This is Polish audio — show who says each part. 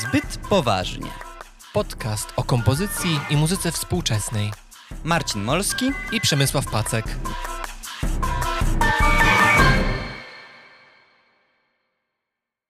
Speaker 1: zbyt poważnie.
Speaker 2: Podcast o kompozycji i muzyce współczesnej.
Speaker 1: Marcin Molski
Speaker 2: I Przemysław Pacek.